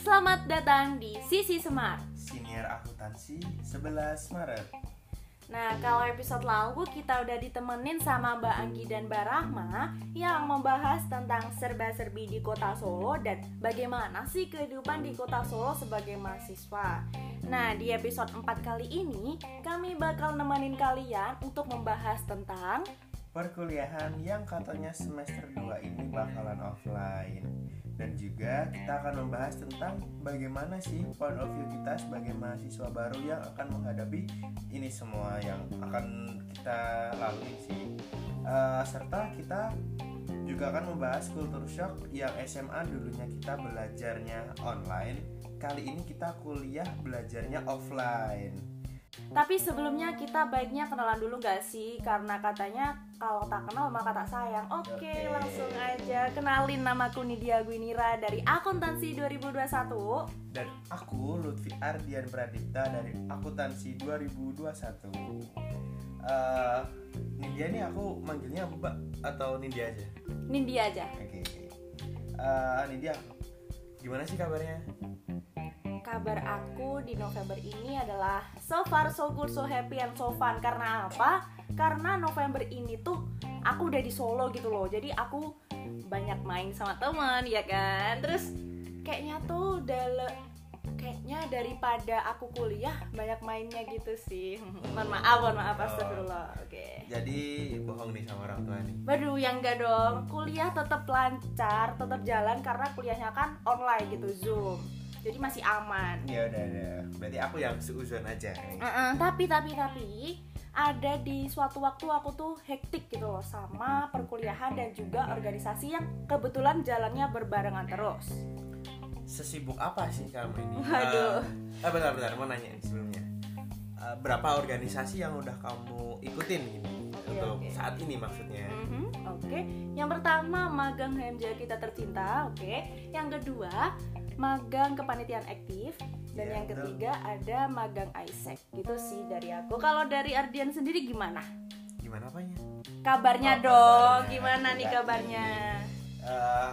Selamat datang di Sisi Semar. Senior Akuntansi 11 Maret. Nah, kalau episode lalu kita udah ditemenin sama Mbak Anggi dan Mbak Rahma yang membahas tentang serba-serbi di kota Solo dan bagaimana sih kehidupan di kota Solo sebagai mahasiswa. Nah, di episode 4 kali ini kami bakal nemenin kalian untuk membahas tentang Perkuliahan yang katanya semester 2 ini bakalan offline Dan juga kita akan membahas tentang bagaimana sih point of view kita sebagai mahasiswa baru yang akan menghadapi ini semua yang akan kita lalui sih. Eh, Serta kita juga akan membahas culture shock yang SMA dulunya kita belajarnya online. Kali ini kita kuliah belajarnya offline. Tapi sebelumnya kita baiknya kenalan dulu gak sih? Karena katanya kalau tak kenal maka tak sayang. Oke Oke. langsung aja. Kenalin namaku Nidia Gwinira dari Akuntansi 2021 Dan aku Lutfi Ardian Pradipta dari Akuntansi 2021 Eh, Nindya nih aku manggilnya Mbak? Atau Nindya aja? Nindya aja. Oke. Eh, Nindya, gimana sih kabarnya? Kabar aku di November ini adalah so far so good so happy and so fun. Karena apa? Karena November ini tuh aku udah di Solo gitu loh. Jadi aku banyak main sama teman ya kan? Terus kayaknya tuh udah kayaknya daripada aku kuliah banyak mainnya gitu sih. Mohon maaf mohon maaf astagfirullah. Oke. Jadi bohong nih sama orang tua nih. Waduh, yang enggak dong. Kuliah tetap lancar, tetap jalan karena kuliahnya kan online gitu, Zoom. Jadi masih aman. Ya udah udah. Berarti aku yang seuzon aja nih. Mm-mm, tapi tapi tapi ada di suatu waktu aku tuh hektik gitu loh sama perkuliahan dan juga organisasi yang kebetulan jalannya berbarengan terus. Sesibuk apa sih kamu ini? Waduh. Eh, eh, bentar bentar mau nanya sebelumnya. Eh, berapa organisasi yang udah kamu ikutin ini Oke, untuk oke. saat ini maksudnya? Mhm, Oke, yang pertama magang HMJ kita tercinta, oke. Yang kedua magang kepanitiaan aktif dan Iya, yang ketiga ada magang ISEC. Gitu sih dari aku. Kalau dari Ardian sendiri gimana? Gimana apanya? Kabarnya Oh, dong, kabarnya. gimana nih Iya, kabarnya? Eh,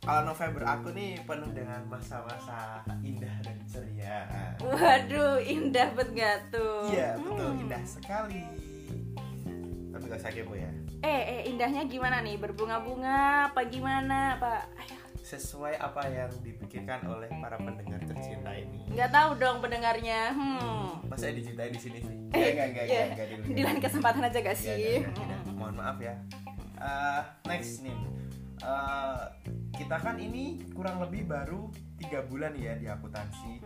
kalau November aku nih penuh dengan masa-masa indah dan ceria. Waduh, indah banget gak tuh? Iya betul Hmm. indah sekali. Tapi gak usah kepo ya. Eh, eh, indahnya gimana nih? Berbunga-bunga apa gimana? Ayo, Sesuai apa yang dipikirkan oleh para pendengar tercinta ini. nggak tahu dong pendengarnya. Hmm. Masa dicintai di sini sih? Enggak enggak enggak enggak dulu. Di lain kesempatan aja gak sih? iya, iya, iya. Mohon maaf ya. Eh, next nih. Eh, kita kan ini kurang lebih baru tiga bulan ya di akuntansi.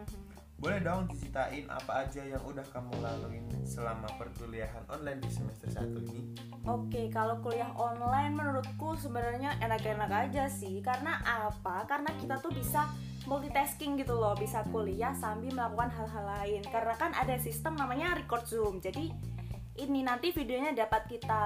Boleh dong diceritain apa aja yang udah kamu laluin selama perkuliahan online di semester 1 ini? Oke, kalau kuliah online menurutku sebenarnya enak-enak aja sih. Karena apa? Karena kita tuh bisa multitasking gitu loh, bisa kuliah sambil melakukan hal-hal lain. Karena kan ada sistem namanya record Zoom. Jadi ini nanti videonya dapat kita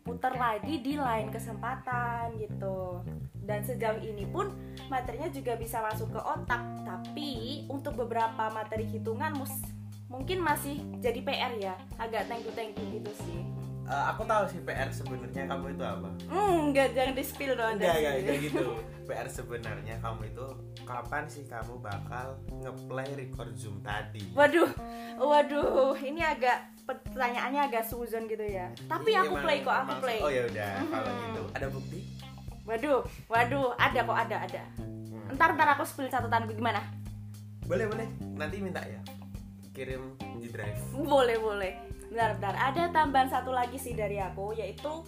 putar lagi di lain kesempatan gitu. Dan sejauh ini pun materinya juga bisa masuk ke otak. Tapi untuk beberapa materi hitungan mus- mungkin masih jadi PR ya, agak thank you thank you gitu sih. Eh, aku tahu sih PR sebenarnya kamu itu apa? Hmm, enggak jangan di spill dong. Enggak, enggak, enggak gitu. PR sebenarnya kamu itu kapan sih kamu bakal ngeplay record Zoom tadi? Waduh, waduh, ini agak pertanyaannya agak suzon gitu ya. Tapi Ini aku emang- play kok, aku emang- play. Oh ya udah, kalau Mhm. gitu ada bukti? Waduh, waduh, ada kok ada ada. Hmm. Ntar ntar aku spill catatan gimana? Boleh, boleh. Nanti minta ya. Kirim di drive. Boleh boleh. Bentar bentar. Ada tambahan satu lagi sih dari aku yaitu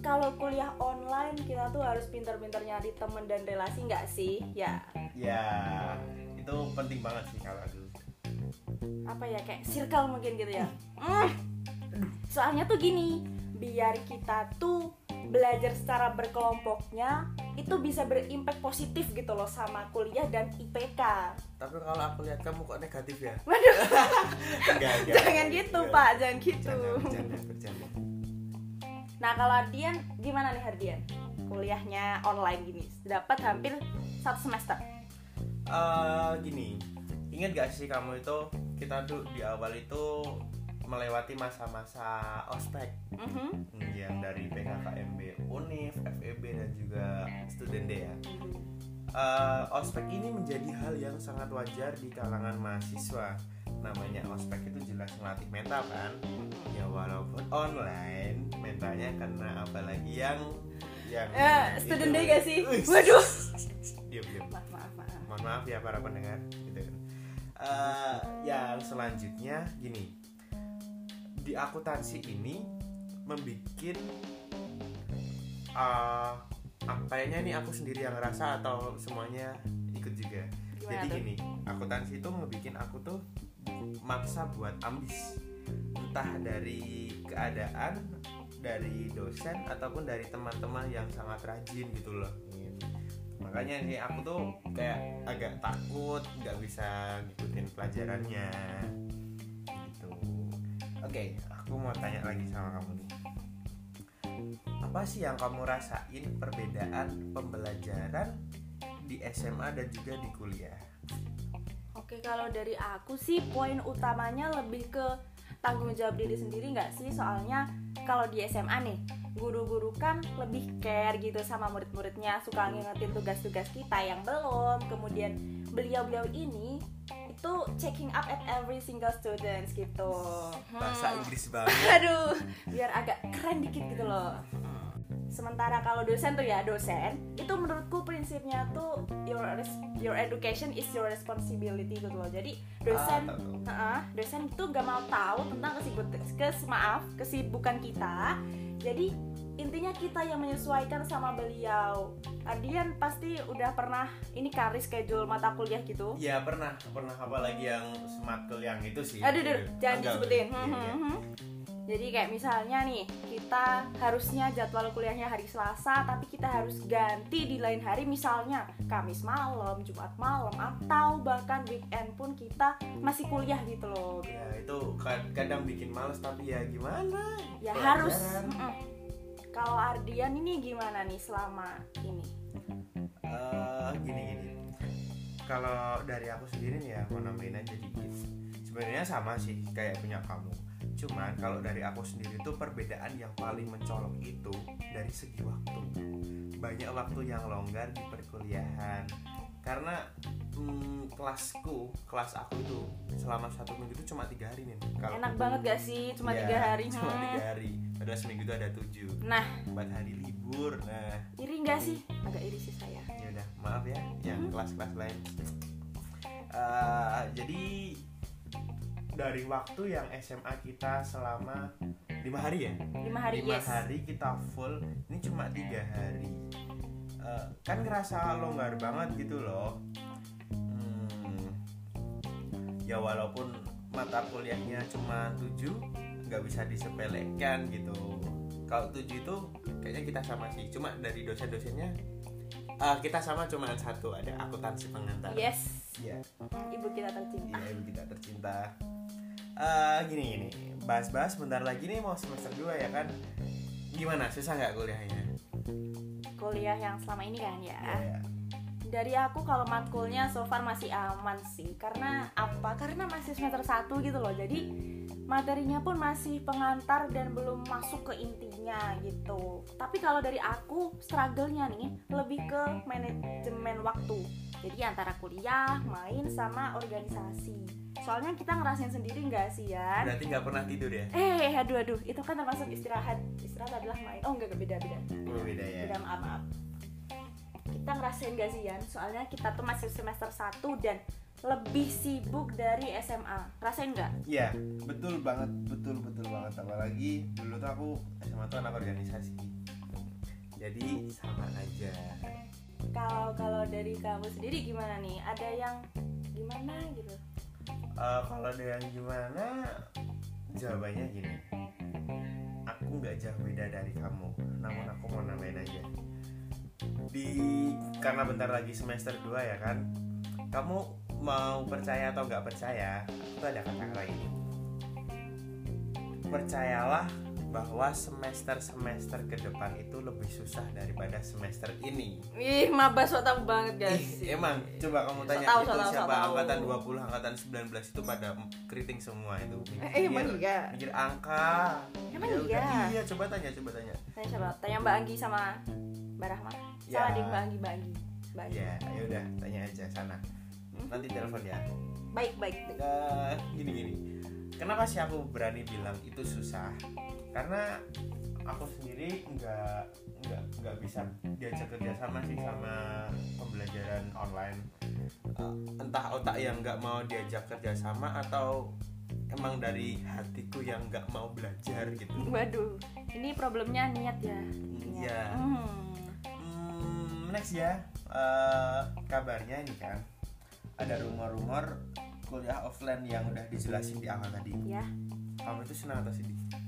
kalau kuliah online kita tuh harus pintar-pintar nyari temen dan relasi nggak sih? Ya Ya, itu penting banget sih kalau aku. Apa ya kayak circle mungkin gitu ya. Mm. Soalnya tuh gini, biar kita tuh belajar secara berkelompoknya itu bisa berimpact positif gitu loh sama kuliah dan IPK. Tapi kalau aku lihat kamu kok negatif ya? Waduh, Enggak, enggak. jangan gitu enggak. Pak, jangan gitu. Bercanda, bercanda, bercanda. Nah kalau Ardian gimana nih Ardian? Kuliahnya online gini, dapat hampir satu semester. Eh, gini, ingat gak sih kamu itu kita tuh di awal itu melewati masa-masa ospek Mhm. Hmm, yang dari PKKMB Unif, FEB dan juga Student Day ya. eh, ospek ini menjadi hal yang sangat wajar di kalangan mahasiswa namanya ospek itu jelas melatih mental kan ya walaupun online mentalnya karena apalagi yang yang student itu- day gak sih? Waduh. diam diam Maaf, maaf, maaf. mohon maaf ya para pendengar gitu kan Eh, yang selanjutnya gini. Di akuntansi ini membuat eh, ah, kayaknya ini aku sendiri yang ngerasa atau semuanya ikut juga. Gimana jadi tuh? gini akuntansi itu ngebikin aku tuh maksa buat ambis. Entah dari keadaan dari dosen ataupun dari teman-teman yang sangat rajin gitu loh makanya nih aku tuh kayak agak takut nggak bisa ngikutin pelajarannya. Gitu. Oke aku mau tanya lagi sama kamu nih. Apa sih yang kamu rasain perbedaan pembelajaran di SMA dan juga di kuliah? Oke, kalau dari aku sih poin utamanya lebih ke tanggung jawab diri sendiri nggak sih? Soalnya kalau di SMA nih, guru-guru kan lebih care gitu sama murid-muridnya, suka ngingetin tugas-tugas kita yang belum. Kemudian beliau-beliau ini itu checking up at every single students gitu. bahasa Hmm. Inggris banget Aduh, biar agak keren dikit gitu loh. Sementara kalau dosen tuh ya dosen, itu menurutku prinsipnya tuh your your education is your responsibility gitu loh. Jadi dosen, Ah, tahu. Heeh, dosen itu gak mau tahu tentang kesibukan kes maaf kesibukan kita. Jadi intinya kita yang menyesuaikan sama beliau. Adian pasti udah pernah ini kari schedule mata kuliah gitu. ya pernah pernah apalagi yang smart yang itu sih Aduh, aduh, jangan disebutin. iya, Hmm, iya. hmm, hmm. Jadi kayak misalnya nih, kita harusnya jadwal kuliahnya hari Selasa, tapi kita harus ganti di lain hari, misalnya Kamis malam, Jumat malam, atau bahkan weekend pun kita masih kuliah gitu loh. ya itu kad- kadang bikin males tapi ya gimana Ya Pelajaran. harus. mm-mm. Kalau Ardian ini gimana nih selama ini? Eh, gini gini kalau dari aku sendiri nih ya mau nambahin aja dikit sebenarnya sama sih kayak punya kamu cuman kalau dari aku sendiri tuh perbedaan yang paling mencolok itu dari segi waktu. Banyak waktu yang longgar di perkuliahan. Karena hmm, kelasku kelas aku itu selama satu minggu itu cuma tiga hari nih kalau Enak banget gak sih? Cuma Ya, tiga hari? cuma tiga hari. Padahal seminggu itu ada tujuh. Nah, empat hari libur nah. Iri gak sih? Agak iri sih saya. ya udah maaf ya yang Hmm. kelas-kelas lain. Eh, jadi dari waktu yang SMA kita selama lima hari ya? Lima hari lima yes. hari kita full ini cuma tiga hari. Eh, kan ngerasa longgar banget gitu loh. Hmm, ya walaupun mata kuliahnya cuma tujuh nggak bisa disepelekan gitu. Kalau tujuh itu kayaknya kita sama sih cuma dari dosen-dosennya eh, kita sama cuma satu ada akuntansi pengantar. Yes. Iya, Ibu kita tercinta. iya ibu kita tercinta Eh, gini gini bahas-bahas bentar lagi nih mau semester 2 ya kan gimana susah nggak kuliahnya Kuliah yang selama ini kan ya. Iya, iya. Dari aku kalau matkulnya so far masih aman sih. Karena apa? Karena masih semester 1 gitu loh. Jadi materinya pun masih pengantar dan belum masuk ke intinya gitu. Tapi kalau dari aku struggle-nya nih lebih ke manajemen waktu. Jadi antara kuliah, main sama organisasi. Soalnya kita ngerasain sendiri nggak sih ya? berarti nggak pernah tidur ya Eh, aduh aduh, itu kan termasuk istirahat. Istirahat adalah main. Oh, enggak, enggak, beda beda. Oh, beda ya Beda maaf, maaf. Kita ngerasain gak sih Yan? Soalnya kita tuh masih semester 1 dan lebih sibuk dari SMA. Rasain nggak? Iya, betul banget, betul betul banget. Apalagi dulu tuh aku SMA tuh anak organisasi. Jadi sama aja. Kalau kalau dari kamu sendiri gimana nih? Ada yang gimana gitu? Eh, kalau ada yang gimana? Jawabannya gini. Aku nggak jauh beda dari kamu, namun aku mau namain aja. Di karena bentar lagi semester 2 ya kan. Kamu mau percaya atau nggak percaya? Itu ada kata-kata. Percayalah bahwa semester-semester ke depan itu lebih susah daripada semester ini. Ih, maba so tau banget Ih, emang coba kamu tanya tahu, itu so tahu, so siapa tahu. angkatan 20, angkatan 19 itu pada keriting semua itu. Eh, emang iya? Mikir angka. Emang Ya iya? Iya, coba tanya, coba tanya. Tanya siapa? Tanya Mbak Anggi sama Mbak Rahma. Ya. Salah deh Mbak Anggi, Mbak Anggi. baik ya ya udah tanya aja sana nanti telepon ya baik baik, baik. Gini gini kenapa sih aku berani bilang itu susah karena aku sendiri nggak nggak nggak bisa diajak kerjasama sih sama pembelajaran online Eh, entah otak yang nggak mau diajak kerjasama atau emang dari hatiku yang nggak mau belajar gitu waduh ini problemnya niat ya. Iya. Hmm. Hmm, next ya Eh, kabarnya ini kan ada rumor-rumor kuliah offline yang udah dijelasin di awal tadi ya kamu itu senang atau sedih Se-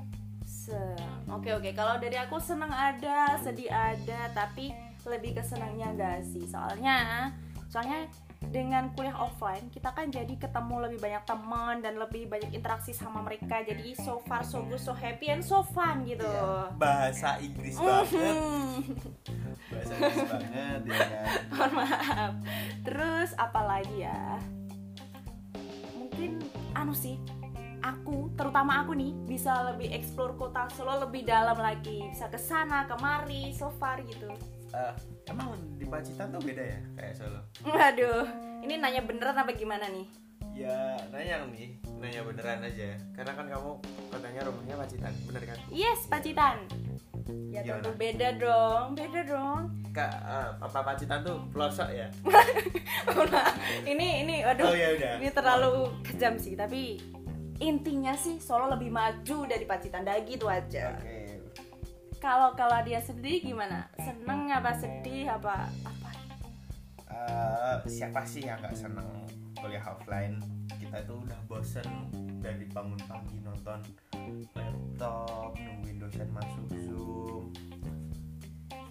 Oke oke, kalau dari aku senang ada, sedih ada, tapi lebih ke senangnya enggak sih? Soalnya, soalnya dengan kuliah offline kita kan jadi ketemu lebih banyak teman dan lebih banyak interaksi sama mereka. Jadi so far so good, so happy and so fun gitu. Iya, bahasa Inggris banget Mhm. bahasa Inggris banget ya kan Mohon maaf. Terus apa lagi ya? Mungkin anu sih, aku terutama aku nih bisa lebih explore kota Solo lebih dalam lagi, bisa ke sana kemari, so far gitu. Eh, emang di Pacitan tuh beda ya kayak Solo Waduh, ini nanya beneran apa gimana nih? ya nanya nih nanya beneran aja karena kan kamu katanya rumahnya Pacitan bener kan Yes, Pacitan. Ya Gimana? tentu beda dong, beda dong. kak eh, apa Pacitan tuh pelosok ya ini ini aduh. oh ya udah Ini terlalu kejam sih, tapi intinya sih Solo lebih maju dari Pacitan dah gitu aja. oke Kalau kalau dia sendiri gimana? Seneng apa sedih apa apa? Eh, siapa sih yang nggak seneng kuliah offline kita itu udah bosen dari bangun pagi nonton laptop nungguin dosen masuk zoom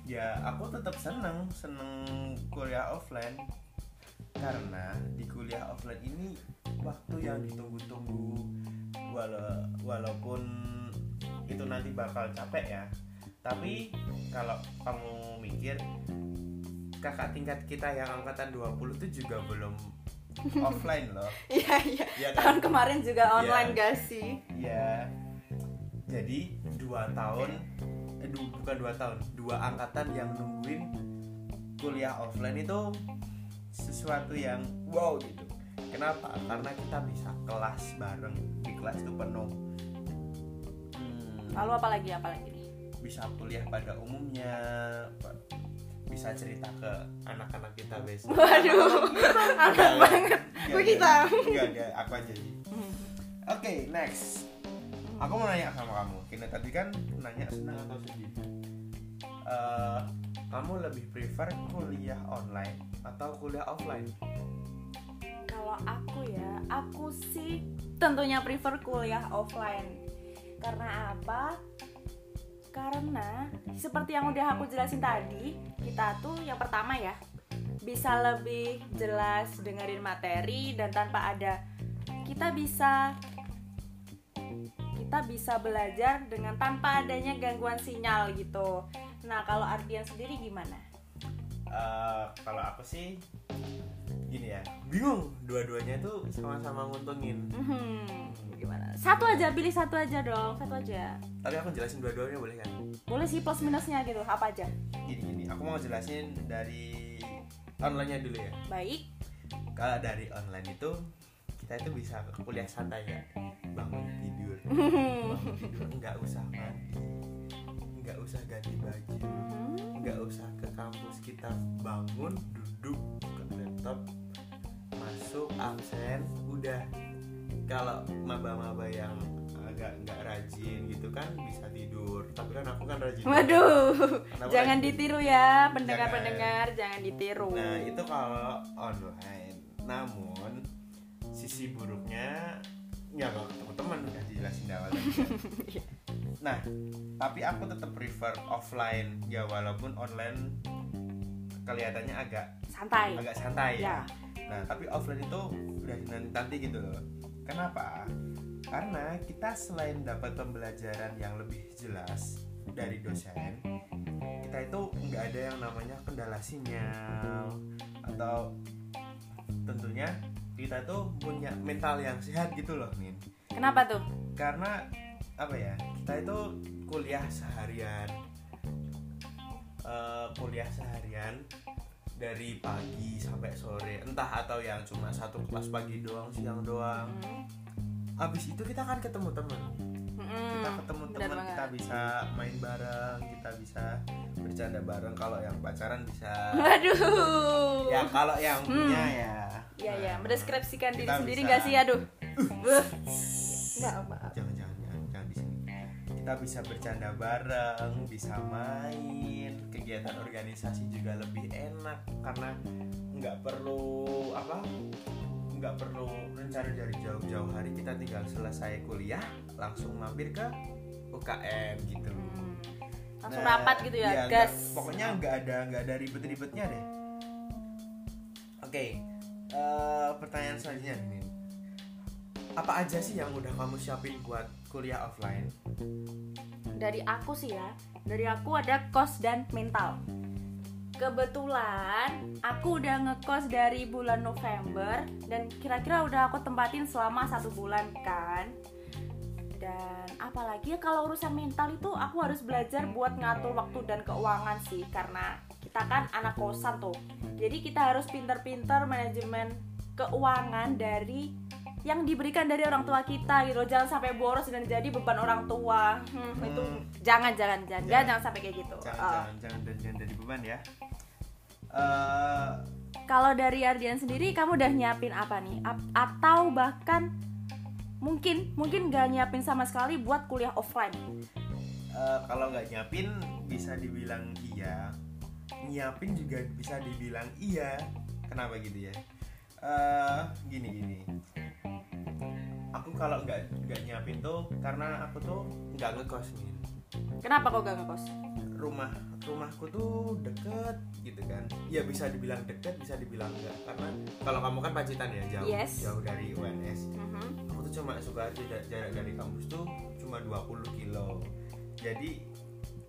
ya aku tetap seneng seneng kuliah offline karena di kuliah offline ini waktu yang ditunggu-tunggu wala- walaupun itu nanti bakal capek ya tapi kalau kamu mikir kakak tingkat kita yang angkatan 20 tuh juga belum offline loh Iya iya. ya Tahun kan kemarin juga online Iya. gak sih? ya jadi dua tahun eh, du- bukan dua tahun dua angkatan yang nungguin kuliah offline itu sesuatu yang wow gitu. Kenapa? Karena kita bisa kelas bareng. Di kelas itu penuh. Hmm, Lalu apa lagi apa lagi nih? bisa kuliah pada umumnya. Bisa cerita ke anak-anak kita besok. Waduh, anak banget. Gue kita. enggak enggak aku aja sih. Oke next. Aku mau nanya sama kamu. Kini tadi kan nanya senang atau sedih Eh, kamu lebih prefer kuliah online atau kuliah offline Kalau aku ya, aku sih tentunya prefer kuliah offline. Karena apa? Karena seperti yang udah aku jelasin tadi, kita tuh yang pertama ya bisa lebih jelas dengerin materi dan tanpa ada kita bisa kita bisa belajar dengan tanpa adanya gangguan sinyal gitu. Nah, kalau Ardian sendiri gimana? Eh, kalau aku sih gini ya bingung dua-duanya tuh sama-sama nguntungin Hmm, gimana? Satu aja, pilih satu aja dong, satu aja. tapi aku jelasin dua-duanya boleh kan Boleh sih plus minusnya gitu, apa aja? gini gini aku mau jelasin dari online-nya dulu ya Baik. kalau dari online itu kita itu bisa kuliah santai ya bangun tidur bangun tidur nggak usah mandi usah ganti baju Hmm, nggak usah ke kampus kita bangun duduk ke laptop masuk absen udah. Kalau maba-maba yang agak nggak rajin gitu kan bisa tidur. Tapi kan aku kan rajin Waduh, aku jangan rajin. ditiru ya, pendengar-pendengar, jangan ditiru. Nah itu kalau online. Namun sisi buruknya Ya kalau ketemu teman udah dijelasin di awal kan. Nah tapi aku tetap prefer offline Ya walaupun online kelihatannya agak Santai. agak santai ya. Ya. Nah tapi offline itu udah nanti nanti gitu loh Kenapa? Karena kita selain dapat pembelajaran yang lebih jelas dari dosen kita itu nggak ada yang namanya kendala sinyal atau tentunya kita itu punya mental yang sehat gitu loh Min Kenapa tuh? karena apa ya kita itu kuliah seharian Eh, kuliah seharian dari pagi sampai sore entah atau yang cuma satu kelas pagi doang siang doang Hmm. habis itu kita akan ketemu teman kita Hmm, ketemu benar teman kita bisa main bareng kita bisa bercanda bareng kalau yang pacaran bisa Waduh. ya kalau yang Hmm. punya ya Iya ya, Nah, mendeskripsikan diri sendiri nggak sih? Aduh. Buh. Nggak, maaf. jangan jangan jangan, jangan di sini kita bisa bercanda bareng bisa main kegiatan organisasi juga lebih enak karena nggak perlu apa nggak perlu rencana dari jauh-jauh hari kita tinggal selesai kuliah langsung mampir ke UKM gitu Hmm. Langsung Nah, rapat gitu ya, iya, gas. pokoknya nggak ada nggak ada ribet-ribetnya deh oke eh, pertanyaan selanjutnya nih apa aja sih yang udah kamu siapin buat kuliah offline Dari aku sih ya, dari aku ada kos dan mental. Kebetulan aku udah ngekos dari bulan November dan kira-kira udah aku tempatin selama satu bulan kan. Dan apalagi ya kalau urusan mental itu aku harus belajar buat ngatur waktu dan keuangan sih karena kita kan anak kosan tuh. Jadi kita harus pinter-pinter manajemen keuangan dari yang diberikan dari orang tua kita gitu. Jangan sampai boros dan jadi beban orang tua. Hmm, itu Hmm. jangan jangan jangan Jangan. jangan, sampai kayak gitu. jangan Oh. jangan jangan dan jangan jadi beban ya Eh, Kalau dari Ardian sendiri kamu udah nyiapin apa nih? Ap- atau bahkan mungkin mungkin gak nyiapin sama sekali buat kuliah offline? eh, kalau nggak nyiapin bisa dibilang iya nyiapin juga bisa dibilang iya. Kenapa gitu ya? Eh, gini gini. Aku kalau nggak nggak nyiapin tuh karena aku tuh nggak ngekos nih Kenapa kok gak ngekos? rumah rumahku tuh deket gitu kan. Ya bisa dibilang deket bisa dibilang enggak karena kalau kamu kan Pacitan ya jauh Yes. jauh dari UNS Mhm. aku tuh cuma suka aja ja- jarak dari kampus tuh cuma 20 kilo. Jadi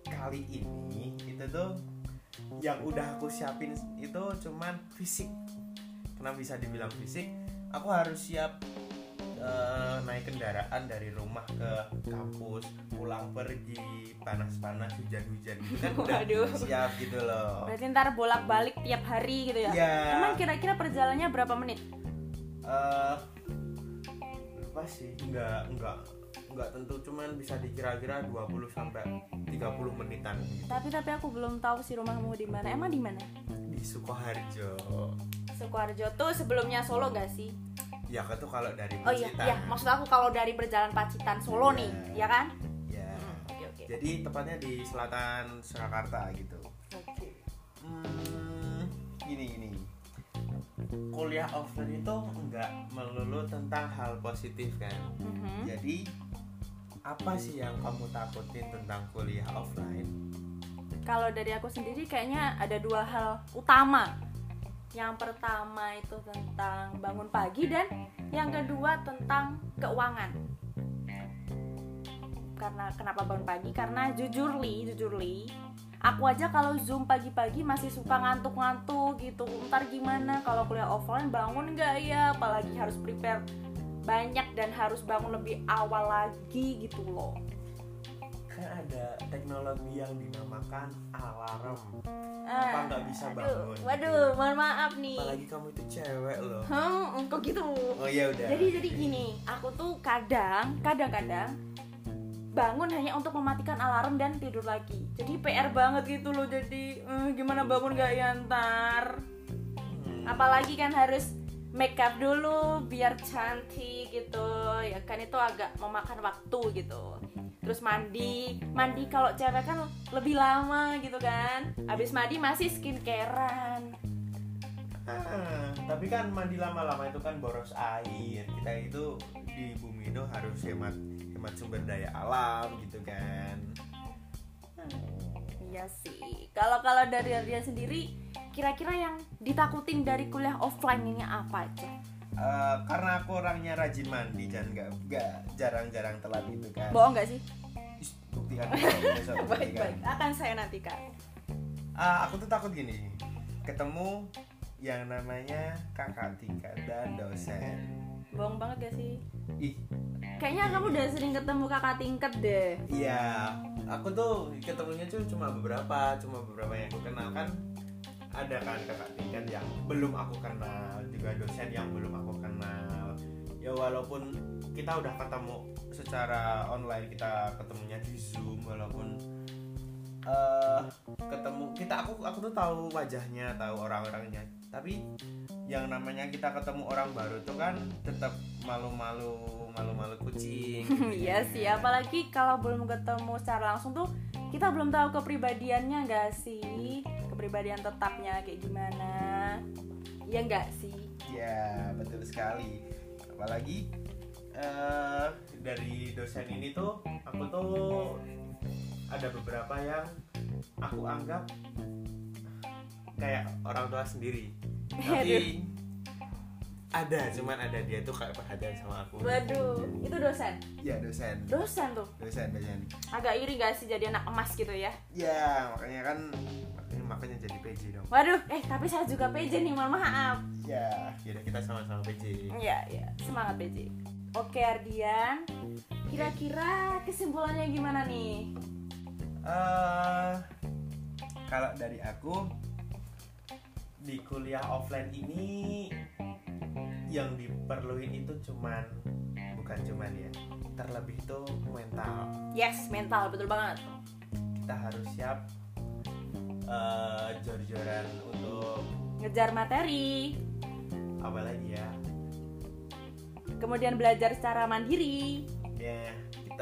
kali ini itu tuh yang udah aku siapin itu cuman fisik kenapa bisa dibilang fisik aku harus siap eh, naik kendaraan dari rumah ke kampus pulang pergi panas-panas hujan-hujan gitu kan udah Waduh. siap gitu loh Berarti ntar bolak-balik tiap hari gitu ya? Iya. Emang kira-kira perjalanannya berapa menit? eh lupa sih nggak nggak nggak tentu cuman bisa dikira-kira 20 sampai 30 menitan. Tapi tapi aku belum tahu sih rumahmu di mana. Emang di mana? di Sukoharjo Sukoharjo tuh sebelumnya Solo gak sih? ya itu kalau dari Oh iya, Pacitan iya. Maksud aku kalau dari perjalanan Pacitan Solo Iya. nih, ya kan? ya Hmm, Oke oke. jadi tepatnya di selatan Surakarta gitu Oke. hmm, gini gini kuliah offline itu nggak melulu tentang hal positif kan Mhm. jadi apa sih yang kamu takutin tentang kuliah offline Kalau dari aku sendiri kayaknya ada dua hal utama. Yang pertama itu tentang bangun pagi dan yang kedua tentang keuangan. Karena kenapa bangun pagi? Karena jujur li, jujur li, aku aja kalau zoom pagi-pagi masih suka ngantuk-ngantuk gitu. Ntar gimana kalau kuliah offline bangun nggak ya? Apalagi harus prepare banyak dan harus bangun lebih awal lagi gitu loh. kan ada teknologi yang dinamakan alarm Ah, Apa nggak bisa aduh, bangun? Waduh, mohon maaf nih. apalagi kamu itu cewek loh Hmm, kok gitu? oh ya udah Jadi jadi gini, aku tuh kadang, kadang-kadang bangun hanya untuk mematikan alarm dan tidur lagi. Jadi PR banget gitu loh. Jadi eh, gimana bangun gak ya ntar? Hmm. Apalagi kan harus make up dulu biar cantik gitu. Ya kan itu agak memakan waktu gitu. Terus mandi, mandi kalau cewek kan lebih lama gitu kan. Habis mandi masih skincarean. Ah, tapi kan mandi lama-lama itu kan boros air kita itu di bumi itu harus hemat hemat sumber daya alam gitu kan Iya sih. Kalau kalau dari dia sendiri, kira-kira yang ditakutin dari kuliah offline ini apa aja? Eh, karena aku orangnya rajin mandi dan nggak nggak jarang-jarang telat gitu kan Bohong nggak sih? Ih, buktikan. Baik-baik. Akan saya nantikan. Ah, aku tuh takut gini ketemu yang namanya kakak tingkat dan dosen Bohong banget gak sih? ih Kayaknya kamu udah sering ketemu kakak tingkat deh. iya aku tuh ketemunya tuh cuma beberapa cuma beberapa yang aku kenal kan ada kan kakak tingkat yang belum aku kenal juga dosen yang belum aku kenal ya walaupun kita udah ketemu secara online kita ketemunya di zoom walaupun eh ketemu kita aku aku tuh tahu wajahnya tahu orang-orangnya tapi yang namanya kita ketemu orang baru tuh kan tetap malu-malu malu-malu kucing gitu Iya ya. sih, apalagi kalau belum ketemu secara langsung tuh kita belum tahu kepribadiannya gak sih? Kepribadian tetapnya kayak gimana? Iya gak sih? Ya betul sekali. Apalagi eh, dari dosen ini tuh aku tuh ada beberapa yang aku anggap kayak orang tua sendiri. Tapi ada, cuman ada dia tuh kayak perhatian sama aku. Waduh, itu dosen. Ya dosen, Dosen tuh. dosen, dosen. Agak iri gak sih jadi anak emas gitu ya? Ya makanya kan makanya, makanya jadi PJ dong. Waduh, eh tapi saya juga PJ nih, mohon maaf. Ya, yaudah kita sama-sama PJ. Iya, iya, semangat PJ. Oke Ardian, kira-kira kesimpulannya gimana nih? eh kalau dari aku di kuliah offline ini yang diperluin itu cuman bukan cuman ya terlebih itu mental Yes, mental betul banget. kita harus siap eh jor-joran untuk Ngejar materi, apa lagi ya kemudian belajar secara mandiri. ya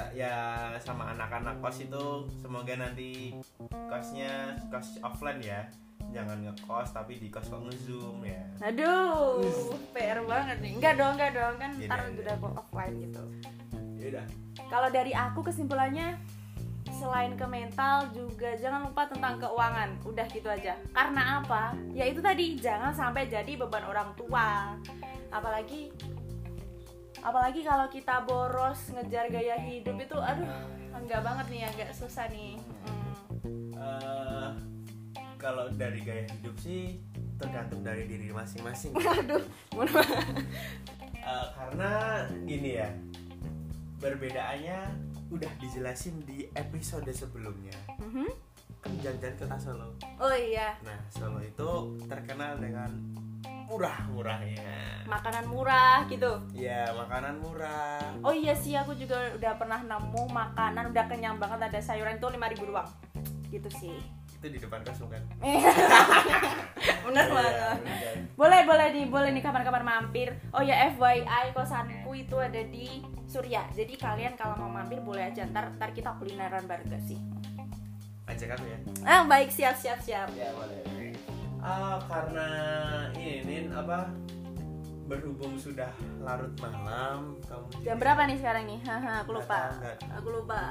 kita ya sama anak-anak kos itu semoga nanti kosnya kos offline ya jangan ngekos tapi di kos kok ngezoom ya Aduh, PR banget nih. Enggak dong, enggak dong kan Iya, ntar iya, udah kok offline gitu. Yaudah. Kalau dari aku kesimpulannya selain ke mental juga jangan lupa tentang keuangan. Udah gitu aja. Karena apa? Ya itu tadi jangan sampai jadi beban orang tua. Apalagi apalagi kalau kita boros ngejar gaya hidup itu aduh enggak banget nih agak susah nih. Hmm. Eh, kalau dari gaya hidup sih tergantung dari diri masing-masing Aduh, maaf. Eh, karena gini ya perbedaannya udah dijelasin di episode sebelumnya Mhm. kan jalan-jalan ke Solo Oh iya, nah Solo itu terkenal dengan murah-murahnya makanan murah gitu. ya makanan murah Oh iya sih aku juga udah pernah nemu makanan udah kenyang banget ada sayuran tuh 5000 doang. Gitu sih. itu di depan kos bukan Bener Iya, banget. bener. Boleh boleh nih, boleh nih kapan-kapan mampir. Oh ya FYI kosanku itu ada di Surya. Jadi kalian kalau mau mampir boleh aja ntar, ntar kita kulineran bareng gak sih? ajak aku ya Ah baik siap siap siap. ya boleh Ah, karena ini apa berhubung sudah larut malam kamu Jam berapa nih sekarang nih? Haha, aku lupa. nggak. Aku lupa.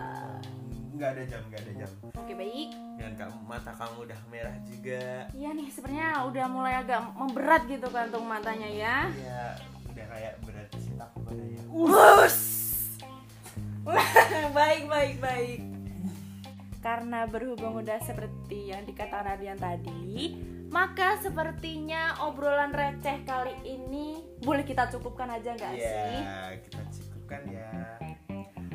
nggak ada jam nggak ada jam Oke baik. dan kamu mata kamu udah merah juga Iya nih sebenarnya udah mulai agak memberat gitu kantung matanya ya. ya udah kayak berat cinta kepadanya Us. baik baik baik. Karena berhubung udah seperti yang dikatakan Ardian tadi, maka sepertinya obrolan receh kali ini boleh kita cukupkan aja nggak sih? ya kita cukupkan ya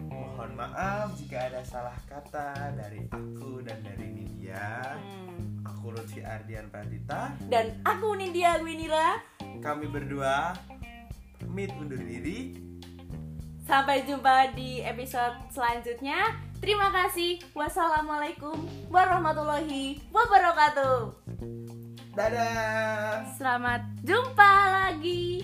mohon maaf jika ada salah kata dari aku dan dari Nidia Hmm. aku Lutfi Ardian Pradita Dan aku Nindya Gwinira. kami berdua pamit undur diri Sampai jumpa di episode selanjutnya. Terima kasih. Wassalamualaikum warahmatullahi wabarakatuh. Dadah Selamat jumpa lagi.